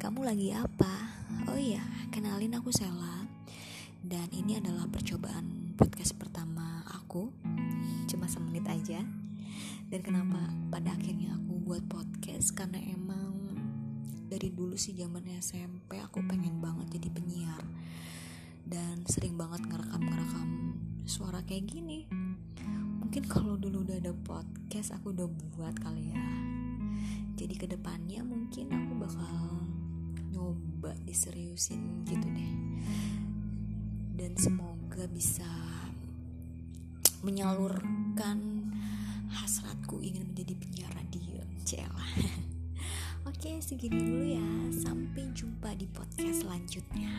kamu lagi apa? Oh iya, kenalin aku Sela. Dan ini adalah percobaan podcast pertama aku. Cuma semenit aja. Dan kenapa pada akhirnya aku buat podcast? Karena emang dari dulu sih zaman SMP aku pengen banget jadi penyiar. Dan sering banget ngerekam-ngerekam suara kayak gini. Mungkin kalau dulu udah ada podcast aku udah buat kali ya. Jadi ke depannya nyoba diseriusin gitu deh. Dan semoga bisa menyalurkan hasratku ingin menjadi penyiar radio Cela Oke segini dulu ya. Sampai jumpa di podcast selanjutnya